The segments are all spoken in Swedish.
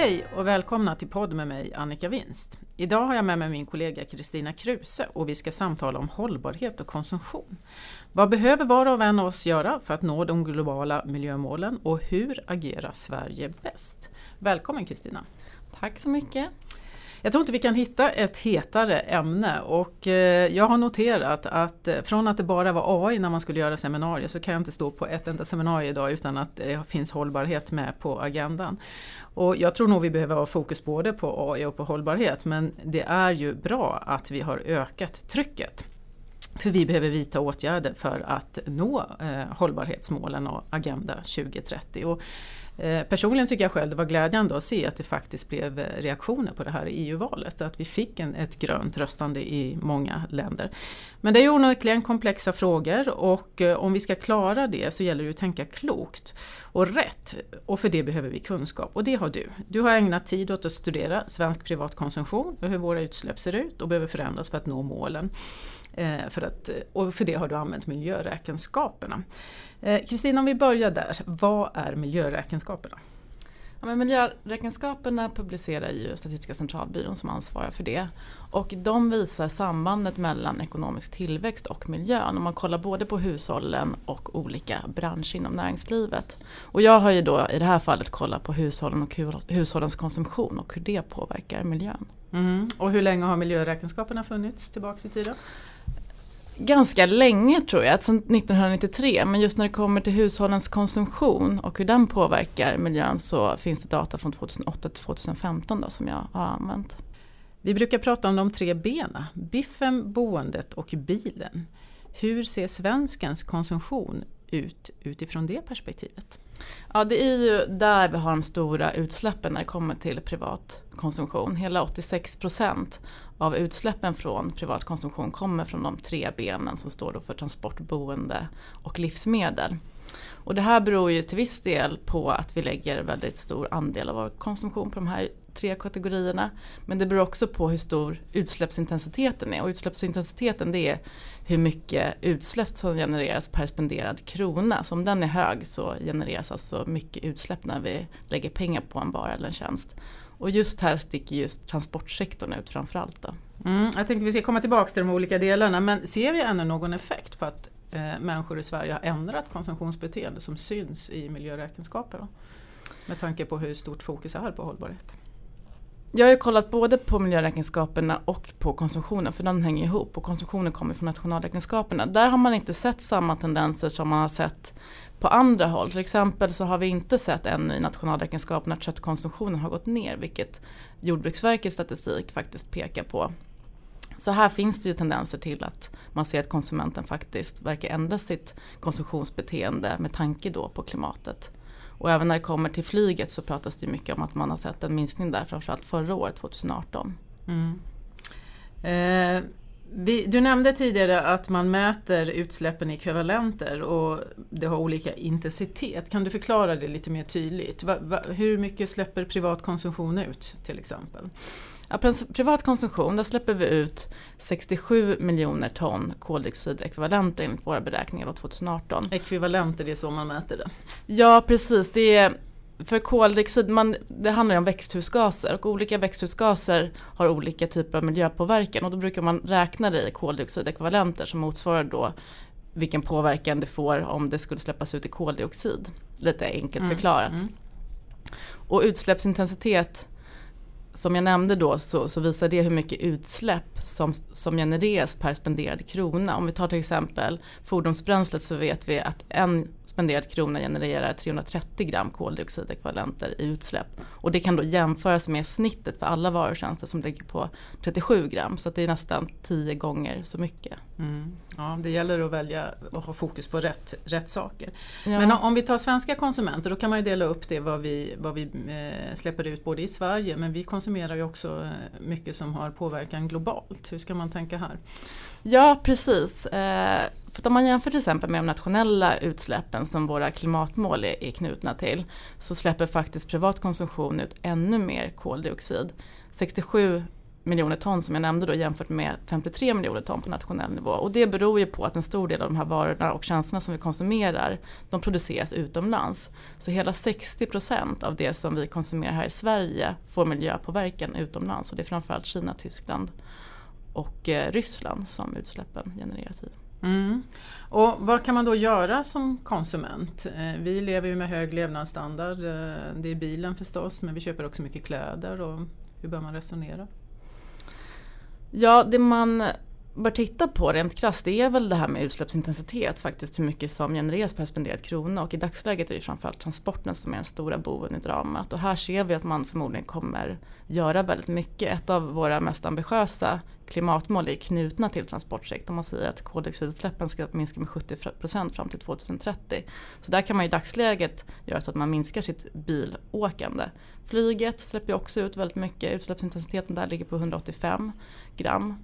Hej och välkomna till podd med mig Annika Winst. Idag har jag med mig min kollega Kristina Kruse och vi ska samtala om hållbarhet och konsumtion. Vad behöver var och en av oss göra för att nå de globala miljömålen och hur agerar Sverige bäst? Välkommen Kristina! Tack så mycket! Jag tror inte vi kan hitta ett hetare ämne och eh, jag har noterat att eh, från att det bara var AI när man skulle göra seminarier så kan jag inte stå på ett enda seminarium idag utan att det finns hållbarhet med på agendan. Och jag tror nog vi behöver ha fokus både på AI och på hållbarhet men det är ju bra att vi har ökat trycket. För vi behöver vidta åtgärder för att nå eh, hållbarhetsmålen och Agenda 2030. Och Eh, personligen tycker jag själv det var glädjande att se att det faktiskt blev eh, reaktioner på det här EU-valet. Att vi fick en, ett grönt röstande i många länder. Men det är ju onekligen komplexa frågor och eh, om vi ska klara det så gäller det att tänka klokt och rätt. Och för det behöver vi kunskap och det har du. Du har ägnat tid åt att studera svensk privatkonsumtion och hur våra utsläpp ser ut och behöver förändras för att nå målen. För att, och för det har du använt miljöräkenskaperna. Eh, Kristina, om vi börjar där. Vad är miljöräkenskaperna? Ja, men miljöräkenskaperna publicerar ju Statistiska centralbyrån som ansvarar för det. Och de visar sambandet mellan ekonomisk tillväxt och miljön. Och man kollar både på hushållen och olika branscher inom näringslivet. Och jag har ju då i det här fallet kollat på hushållen och hushållens konsumtion och hur det påverkar miljön. Mm. Och hur länge har miljöräkenskaperna funnits tillbaks i tiden? Ganska länge tror jag, sedan 1993. Men just när det kommer till hushållens konsumtion och hur den påverkar miljön så finns det data från 2008 till 2015 då, som jag har använt. Vi brukar prata om de tre benen, biffen, boendet och bilen. Hur ser svenskens konsumtion ut utifrån det perspektivet? Ja det är ju där vi har de stora utsläppen när det kommer till privat konsumtion. Hela 86 procent av utsläppen från privat konsumtion kommer från de tre benen som står för transport, boende och livsmedel. Och det här beror ju till viss del på att vi lägger väldigt stor andel av vår konsumtion på de här tre kategorierna. Men det beror också på hur stor utsläppsintensiteten är. Och utsläppsintensiteten det är hur mycket utsläpp som genereras per spenderad krona. Så om den är hög så genereras alltså mycket utsläpp när vi lägger pengar på en vara eller en tjänst. Och just här sticker just transportsektorn ut framförallt. Då. Mm, jag tänkte vi ska komma tillbaka till de olika delarna men ser vi ännu någon effekt på att eh, människor i Sverige har ändrat konsumtionsbeteende som syns i miljöräkenskaper? Då? Med tanke på hur stort fokus är på hållbarhet. Jag har ju kollat både på miljöräkenskaperna och på konsumtionen för de hänger ihop och konsumtionen kommer från nationalräkenskaperna. Där har man inte sett samma tendenser som man har sett på andra håll. Till exempel så har vi inte sett ännu i nationalräkenskaperna att köttkonsumtionen har gått ner vilket Jordbruksverkets statistik faktiskt pekar på. Så här finns det ju tendenser till att man ser att konsumenten faktiskt verkar ändra sitt konsumtionsbeteende med tanke då på klimatet. Och även när det kommer till flyget så pratas det mycket om att man har sett en minskning där framförallt förra året, 2018. Mm. Eh, vi, du nämnde tidigare att man mäter utsläppen i ekvivalenter och det har olika intensitet. Kan du förklara det lite mer tydligt? Va, va, hur mycket släpper privat konsumtion ut till exempel? Ja, privat konsumtion, där släpper vi ut 67 miljoner ton koldioxidekvivalenter enligt våra beräkningar 2018. Ekvivalenter, det är så man mäter det? Ja precis, det är för koldioxid, man, det handlar om växthusgaser och olika växthusgaser har olika typer av miljöpåverkan och då brukar man räkna det i koldioxidekvivalenter som motsvarar då vilken påverkan det får om det skulle släppas ut i koldioxid. Lite enkelt mm. förklarat. Mm. Och utsläppsintensitet som jag nämnde då så, så, visar det hur mycket utsläpp som, som genereras per spenderad krona. Om vi tar till exempel fordonsbränslet så vet vi att en spenderad krona genererar 330 gram koldioxidekvivalenter i utsläpp. Och det kan då jämföras med snittet för alla varor och tjänster som ligger på 37 gram. Så det är nästan 10 gånger så mycket. Mm. Ja, det gäller att välja och ha fokus på rätt, rätt saker. Ja. Men om vi tar svenska konsumenter då kan man ju dela upp det vad vi, vad vi eh, släpper ut både i Sverige men vi konsumerar ju också eh, mycket som har påverkan globalt. Hur ska man tänka här? Ja precis. För om man jämför till exempel med de nationella utsläppen som våra klimatmål är, är knutna till så släpper faktiskt privat konsumtion ut ännu mer koldioxid. 67 miljoner ton som jag nämnde då jämfört med 53 miljoner ton på nationell nivå. Och det beror ju på att en stor del av de här varorna och tjänsterna som vi konsumerar de produceras utomlands. Så hela 60 procent av det som vi konsumerar här i Sverige får miljöpåverkan utomlands och det är framförallt Kina, Tyskland och eh, Ryssland som utsläppen genereras i. Mm. Och vad kan man då göra som konsument? Eh, vi lever ju med hög levnadsstandard. Eh, det är bilen förstås men vi köper också mycket kläder. Och hur bör man resonera? Ja, det man bör titta på rent krasst det är väl det här med utsläppsintensitet faktiskt hur mycket som genereras per spenderad krona och i dagsläget är det framförallt transporten som är den stora boven i dramat och här ser vi att man förmodligen kommer göra väldigt mycket. Ett av våra mest ambitiösa klimatmål är knutna till transportsektorn. Man säger att koldioxidutsläppen ska minska med 70% fram till 2030. Så där kan man i dagsläget göra så att man minskar sitt bilåkande. Flyget släpper också ut väldigt mycket. Utsläppsintensiteten där ligger på 185 gram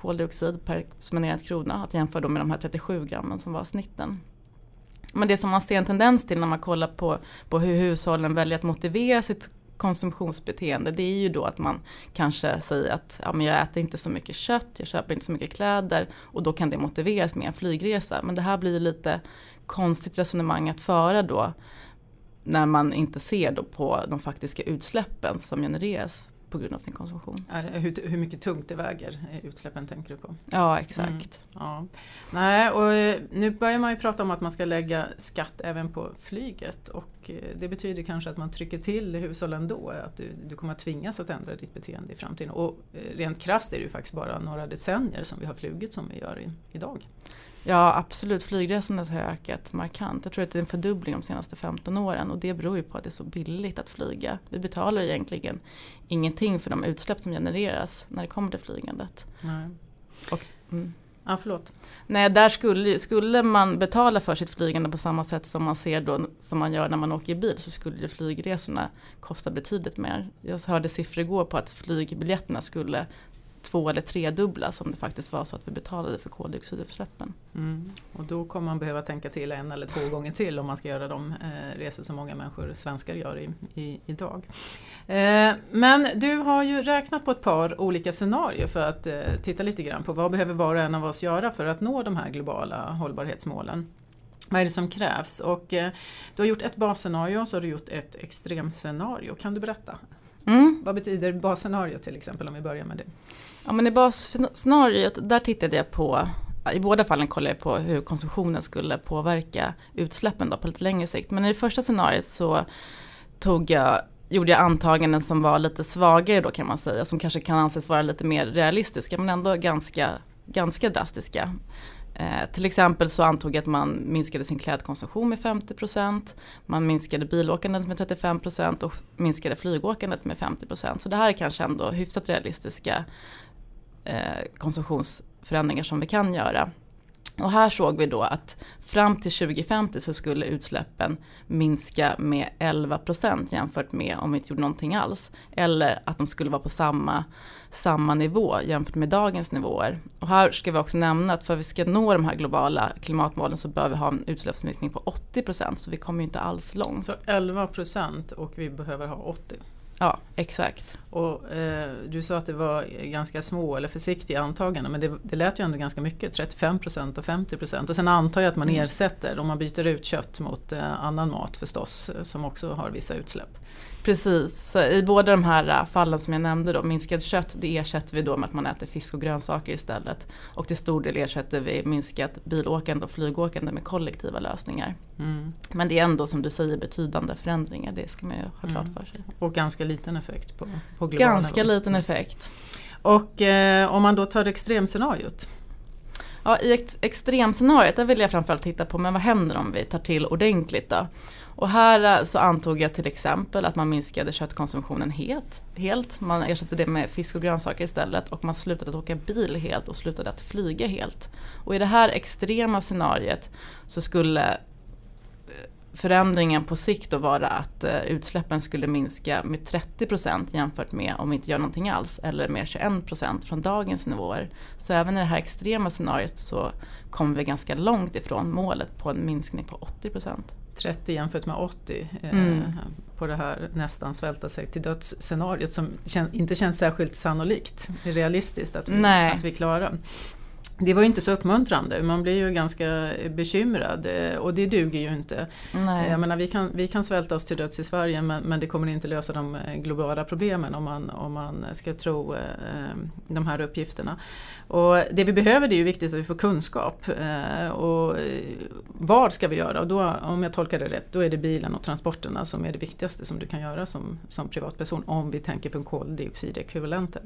koldioxid per spenderad krona att jämföra då med de här 37 grammen som var snitten. Men det som man ser en tendens till när man kollar på, på hur hushållen väljer att motivera sitt konsumtionsbeteende det är ju då att man kanske säger att ja, men jag äter inte så mycket kött, jag köper inte så mycket kläder och då kan det motiveras med en flygresa. Men det här blir ju lite konstigt resonemang att föra då när man inte ser då på de faktiska utsläppen som genereras på grund av sin konsumtion. Hur, hur mycket tungt det väger, utsläppen tänker du på? Ja exakt. Mm, ja. Nej, och eh, nu börjar man ju prata om att man ska lägga skatt även på flyget och eh, det betyder kanske att man trycker till hushållen då, att du, du kommer att tvingas att ändra ditt beteende i framtiden. Och eh, rent krasst är det ju faktiskt bara några decennier som vi har flugit som vi gör i, idag. Ja absolut, flygresandet har ökat markant. Jag tror att det är en fördubbling de senaste 15 åren och det beror ju på att det är så billigt att flyga. Vi betalar egentligen ingenting för de utsläpp som genereras när det kommer till flygandet. Nej. Och, mm. Ja, förlåt. Nej, där skulle, skulle man betala för sitt flygande på samma sätt som man ser då, som man gör när man åker i bil så skulle ju flygresorna kosta betydligt mer. Jag hörde siffror igår på att flygbiljetterna skulle två eller tredubbla som det faktiskt var så att vi betalade för koldioxidutsläppen. Mm. Och då kommer man behöva tänka till en eller två gånger till om man ska göra de eh, resor som många människor, svenskar gör i, i, idag. Eh, men du har ju räknat på ett par olika scenarier för att eh, titta lite grann på vad behöver var och en av oss göra för att nå de här globala hållbarhetsmålen. Vad är det som krävs? Och, eh, du har gjort ett basscenario och så har du gjort ett extremscenario. Kan du berätta? Mm. Vad betyder basscenario till exempel om vi börjar med det? Ja, men I basscenariot där tittade jag på i båda fallen kollade jag på hur konsumtionen skulle påverka utsläppen då på lite längre sikt. Men i det första scenariot så tog jag, gjorde jag antaganden som var lite svagare då kan man säga. Som kanske kan anses vara lite mer realistiska men ändå ganska, ganska drastiska. Eh, till exempel så antog jag att man minskade sin klädkonsumtion med 50%, man minskade bilåkandet med 35% och minskade flygåkandet med 50%. Så det här är kanske ändå hyfsat realistiska eh, konsumtionsförändringar som vi kan göra. Och här såg vi då att fram till 2050 så skulle utsläppen minska med 11 procent jämfört med om vi inte gjorde någonting alls. Eller att de skulle vara på samma, samma nivå jämfört med dagens nivåer. Och här ska vi också nämna att för att vi ska nå de här globala klimatmålen så bör vi ha en utsläppsminskning på 80 procent så vi kommer ju inte alls långt. Så 11 procent och vi behöver ha 80%? Ja, exakt. Och, eh, du sa att det var ganska små eller försiktiga antaganden men det, det lät ju ändå ganska mycket, 35% och 50% och sen antar jag att man mm. ersätter om man byter ut kött mot eh, annan mat förstås som också har vissa utsläpp. Precis, så i båda de här äh, fallen som jag nämnde då, minskat kött det ersätter vi då med att man äter fisk och grönsaker istället. Och till stor del ersätter vi minskat bilåkande och flygåkande med kollektiva lösningar. Mm. Men det är ändå som du säger betydande förändringar, det ska man ju ha klart mm. för sig. Och ganska liten effekt på, på global Ganska nivå. liten effekt. Och eh, om man då tar extremscenariot? Ja, i ex extremscenariot där vill jag framförallt titta på men vad händer om vi tar till ordentligt då? Och här eh, så antog jag till exempel att man minskade köttkonsumtionen helt. helt. Man ersatte det med fisk och grönsaker istället och man slutade att åka bil helt och slutade att flyga helt. Och i det här extrema scenariet så skulle förändringen på sikt då vara att uh, utsläppen skulle minska med 30% jämfört med om vi inte gör någonting alls eller med 21% från dagens nivåer. Så även i det här extrema scenariot så kommer vi ganska långt ifrån målet på en minskning på 80%. 30 jämfört med 80 eh, mm. på det här nästan svälta sig till döds scenariot som inte känns särskilt sannolikt, realistiskt att vi, att vi klarar. Det var ju inte så uppmuntrande, man blir ju ganska bekymrad eh, och det duger ju inte. Nej. Jag menar, vi, kan, vi kan svälta oss till döds i Sverige men, men det kommer inte lösa de eh, globala problemen om man, om man ska tro eh, de här uppgifterna. Och det vi behöver det är ju viktigt att vi får kunskap. Eh, och vad ska vi göra? Och då, om jag tolkar det rätt, då är det bilen och transporterna som är det viktigaste som du kan göra som, som privatperson om vi tänker på koldioxidekvivalenter.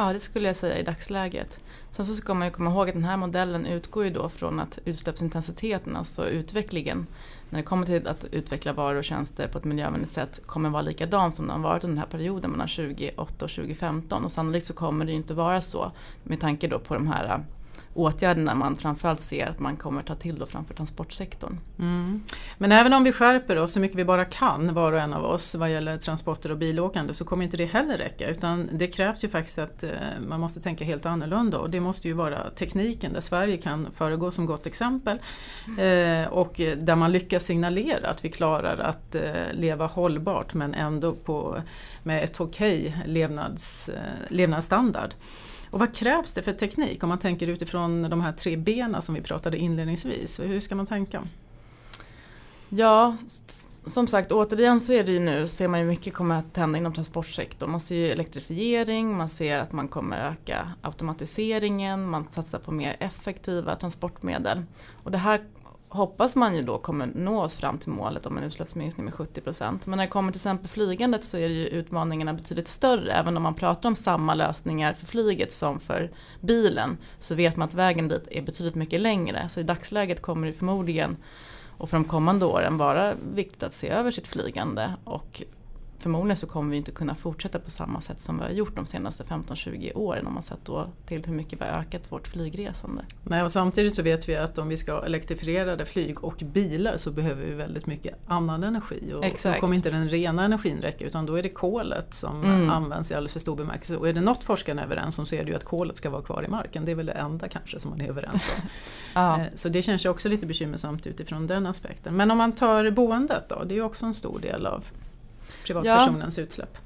Ja, det skulle jag säga i dagsläget. Sen så ska man ju komma ihåg att den här modellen utgår ju då från att utsläppsintensiteten, alltså utvecklingen, när det kommer till att utveckla varor och tjänster på ett miljövänligt sätt kommer vara likadan som den har varit under den här perioden mellan 2008 och 2015 och sannolikt så kommer det ju inte vara så med tanke då på de här åtgärderna man framförallt ser att man kommer ta till då framför transportsektorn. Mm. Men även om vi skärper oss så mycket vi bara kan var och en av oss vad gäller transporter och bilåkande så kommer inte det heller räcka utan det krävs ju faktiskt att eh, man måste tänka helt annorlunda och det måste ju vara tekniken där Sverige kan föregå som gott exempel mm. och där man lyckas signalera att vi klarar att eh, leva hållbart men ändå på, med ett okej levnads, levnadsstandard. Och vad krävs det för teknik om man tänker utifrån de här tre benen som vi pratade inledningsvis? Hur ska man tänka? Ja, som sagt återigen så är det ju nu, ser man ju mycket kommer att hända inom transportsektorn. Man ser ju elektrifiering, man ser att man kommer öka automatiseringen, man satsar på mer effektiva transportmedel. Och det här hoppas man ju då kommer nå oss fram till målet om en utsläppsminskning med 70%. Men när det kommer till exempel flygandet så är ju utmaningarna betydligt större. Även om man pratar om samma lösningar för flyget som för bilen så vet man att vägen dit är betydligt mycket längre. Så i dagsläget kommer det förmodligen och för de kommande åren vara viktigt att se över sitt flygande och förmodligen så kommer vi inte kunna fortsätta på samma sätt som vi har gjort de senaste 15-20 åren om man sett då till hur mycket vi har ökat vårt flygresande. Nej, och samtidigt så vet vi att om vi ska ha elektrifierade flyg och bilar så behöver vi väldigt mycket annan energi och Exakt. då kommer inte den rena energin räcka utan då är det kolet som mm. används i alldeles för stor bemärkelse. Och är det något forskarna är överens om så är det ju att kolet ska vara kvar i marken. Det är väl det enda kanske som man är överens om. ja. Eh, så det känns ju också lite bekymmersamt utifrån den aspekten. Men om man tar boendet då, det är ju också en stor del av privatpersonens ja. utsläpp.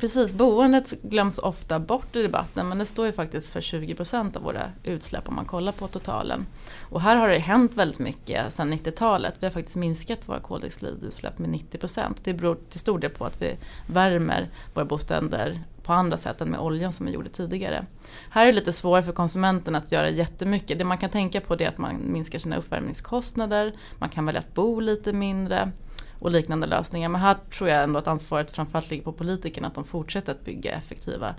Precis, boendet glöms ofta bort i debatten men det står ju faktiskt för 20% av våra utsläpp om man kollar på totalen. Och här har det hänt väldigt mycket sedan 90-talet. Vi har faktiskt minskat våra koldioxidutsläpp med 90%. Det beror till stor del på att vi värmer våra bostäder på andra sätt än med oljan som vi gjorde tidigare. Här är det lite svårare för konsumenten att göra jättemycket. Det man kan tänka på är att man minskar sina uppvärmningskostnader, man kan välja att bo lite mindre och liknande lösningar. Men här tror jag ändå att ansvaret framförallt ligger på politikerna att de fortsätter att bygga effektiva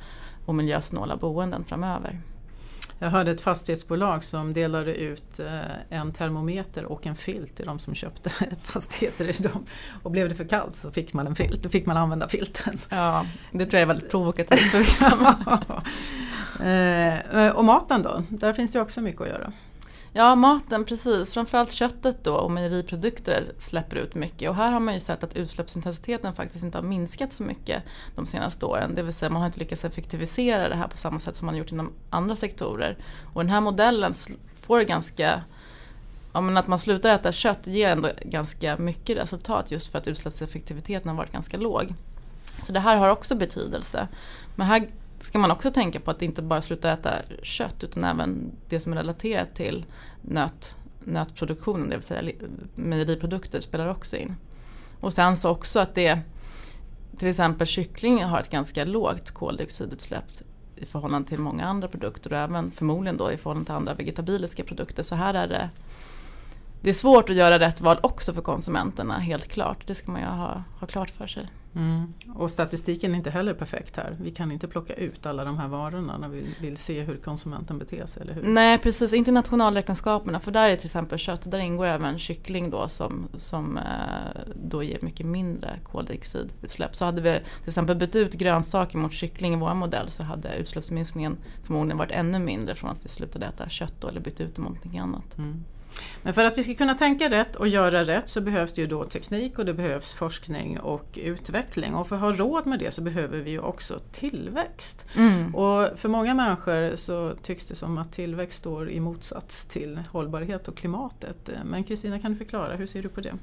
och miljösnåla boenden framöver. Jag hörde ett fastighetsbolag som delade ut eh, en termometer och en filt till de som köpte fastigheter. Och blev det för kallt så fick man en filt, då fick man använda filten. Ja, det tror jag är väldigt provokativt för vissa. Eh, och maten då, där finns det också mycket att göra. Ja, maten precis. Framförallt köttet då och mejeriprodukter släpper ut mycket. Och här har man ju sett att utsläppsintensiteten faktiskt inte har minskat så mycket de senaste åren. Det vill säga man har inte lyckats effektivisera det här på samma sätt som man gjort inom andra sektorer. Och den här modellen får ganska Ja, men att man slutar äta kött ger ändå ganska mycket resultat just för att utsläppseffektiviteten har varit ganska låg. Så det här har också betydelse. Men här ska man också tänka på att inte bara sluta äta kött utan även det som är relaterat till nöt, nötproduktionen, det vill säga mejeriprodukter spelar också in. Och sen så också att det till exempel kyckling har ett ganska lågt koldioxidutsläpp i förhållande till många andra produkter och även förmodligen då i förhållande till andra vegetabiliska produkter. Så här är det det är svårt att göra rätt val också för konsumenterna, helt klart. Det ska man ju ha, ha klart för sig. Mm. Och statistiken är inte heller perfekt här. Vi kan inte plocka ut alla de här varorna när vi vill se hur konsumenten beter sig, eller hur? Nej precis, inte nationalräkenskaperna för där är till exempel kött, där ingår även kyckling då som, som eh, då ger mycket mindre koldioxidutsläpp. Så hade vi till exempel bytt ut grönsaker mot kyckling i vår modell så hade utsläppsminskningen förmodligen varit ännu mindre från att vi slutade äta kött då, eller bytt ut det mot någonting annat. Mm. Men för att vi ska kunna tänka rätt och göra rätt så behövs det ju då teknik och det behövs forskning och utveckling. Och för att ha råd med det så behöver vi ju också tillväxt. Mm. Och för många människor så tycks det som att tillväxt står i motsats till hållbarhet och klimatet. Men Kristina, kan du förklara, hur ser du på det?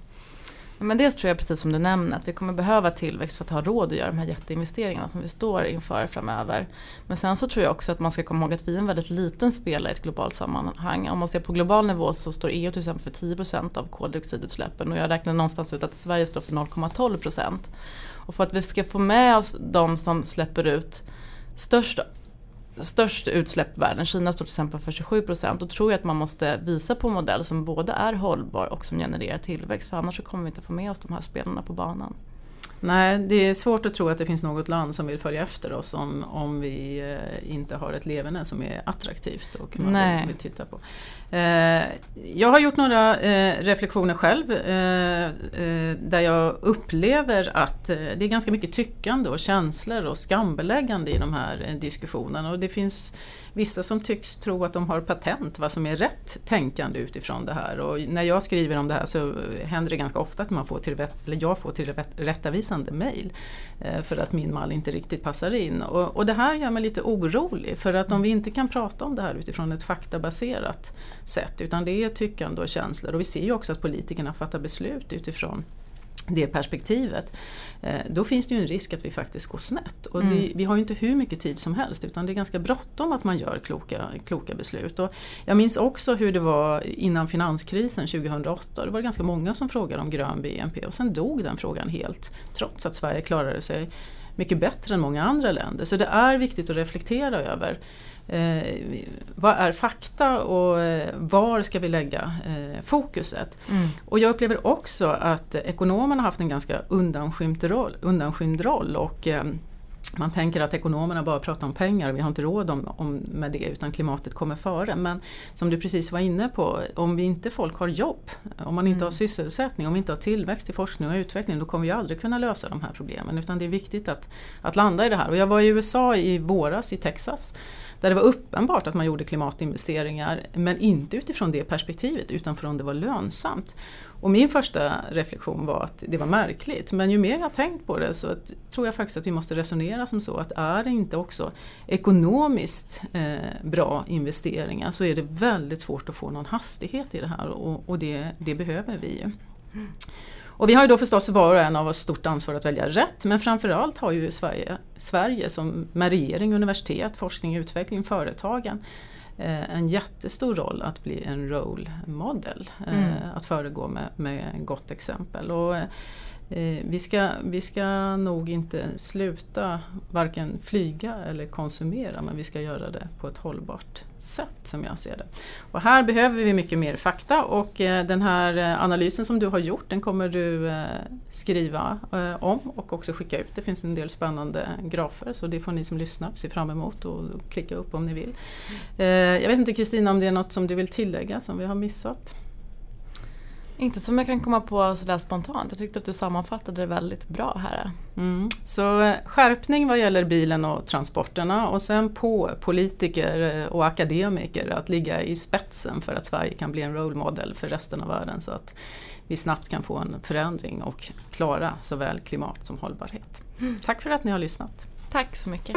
Men dels tror jag precis som du nämner att vi kommer behöva tillväxt för att ha råd att göra de här jätteinvesteringarna som vi står inför framöver. Men sen så tror jag också att man ska komma ihåg att vi är en väldigt liten spelare i ett globalt sammanhang. Om man ser på global nivå så står EU till exempel för 10% av koldioxidutsläppen och jag räknar någonstans ut att Sverige står för 0,12%. Och för att vi ska få med oss de som släpper ut störst störst utsläpp i världen. Kina står till exempel för 27 procent. Då tror jag att man måste visa på en modell som både är hållbar och som genererar tillväxt. För annars så kommer vi inte få med oss de här spelarna på banan. Nej, det är svårt att tro att det finns något land som vill följa efter oss om, om vi eh, inte har ett leverne som är attraktivt och man Nej. vill, titta på. Eh, jag har gjort några eh, reflektioner själv där jag upplever att det är ganska mycket tyckande och känslor och skambeläggande i de här diskussionerna. Och det finns vissa som tycks tro att de har patent vad som är rätt tänkande utifrån det här. Och när jag skriver om det här så händer det ganska ofta att man får till, eller jag får tillrättavisande mejl eh, för att min mall inte riktigt passar in. Och, och, det här gör mig lite orolig för att om vi inte kan prata om det här utifrån ett faktabaserat sätt utan det är tyckande och känslor och vi ser ju också att politikerna fattar beslut utifrån det perspektivet, eh, då finns det ju en risk att vi faktiskt går snett. Och det, mm. vi har ju inte hur mycket tid som helst utan det är ganska bråttom att man gör kloka, kloka beslut. Och jag minns också hur det var innan finanskrisen 2008. Det var ganska många som frågade om grön BNP och sen dog den frågan helt trots att Sverige klarade sig mycket bättre än många andra länder. Så det är viktigt att reflektera över eh, vad är fakta och eh, var ska vi lägga eh, fokuset? Mm. Och jag upplever också att ekonomerna har haft en ganska undanskymd roll, undanskymd roll och eh, man tänker att ekonomerna bara pratar om pengar, vi har inte råd om, om, med det utan klimatet kommer före. Men som du precis var inne på, om vi inte folk har jobb, om man inte mm. har sysselsättning, om vi inte har tillväxt i forskning och utveckling, då kommer vi aldrig kunna lösa de här problemen. Utan det är viktigt att, att landa i det här. Och jag var i USA i våras, i Texas, där det var uppenbart att man gjorde klimatinvesteringar men inte utifrån det perspektivet utan från det var lönsamt. Och min första reflektion var att det var märkligt men ju mer jag tänkt på det så att, tror jag faktiskt att vi måste resonera som så att är det inte också ekonomiskt eh, bra investeringar så är det väldigt svårt att få någon hastighet i det här och, och det, det behöver vi ju. Och vi har ju då förstås var och en av oss stort ansvar att välja rätt men framförallt har ju Sverige, Sverige som med regering, universitet, forskning, utveckling, företagen eh, en jättestor roll att bli en role model, eh, mm. att föregå med, med gott exempel. Och, Eh, Eh, vi, ska, vi ska nog inte sluta varken flyga eller konsumera men vi ska göra det på ett hållbart sätt som jag ser det. Och här behöver vi mycket mer fakta och eh, den här eh, analysen som du har gjort den kommer du skriva om och också skicka ut. Det finns en del spännande grafer så det får ni som lyssnar se fram emot och klicka upp om ni vill. Jag vet inte Kristina om det är något som du vill tillägga som vi har missat? Inte som jag kan komma på sådär spontant. Jag tyckte att du sammanfattade det väldigt bra här. Mm. Så eh, skärpning vad gäller bilen och transporterna och sen på politiker eh, och akademiker att ligga i spetsen för att Sverige kan bli en role model för resten av världen så att vi snabbt kan få en förändring och klara såväl klimat som hållbarhet. Mm. Tack för att ni har lyssnat. Tack så mycket.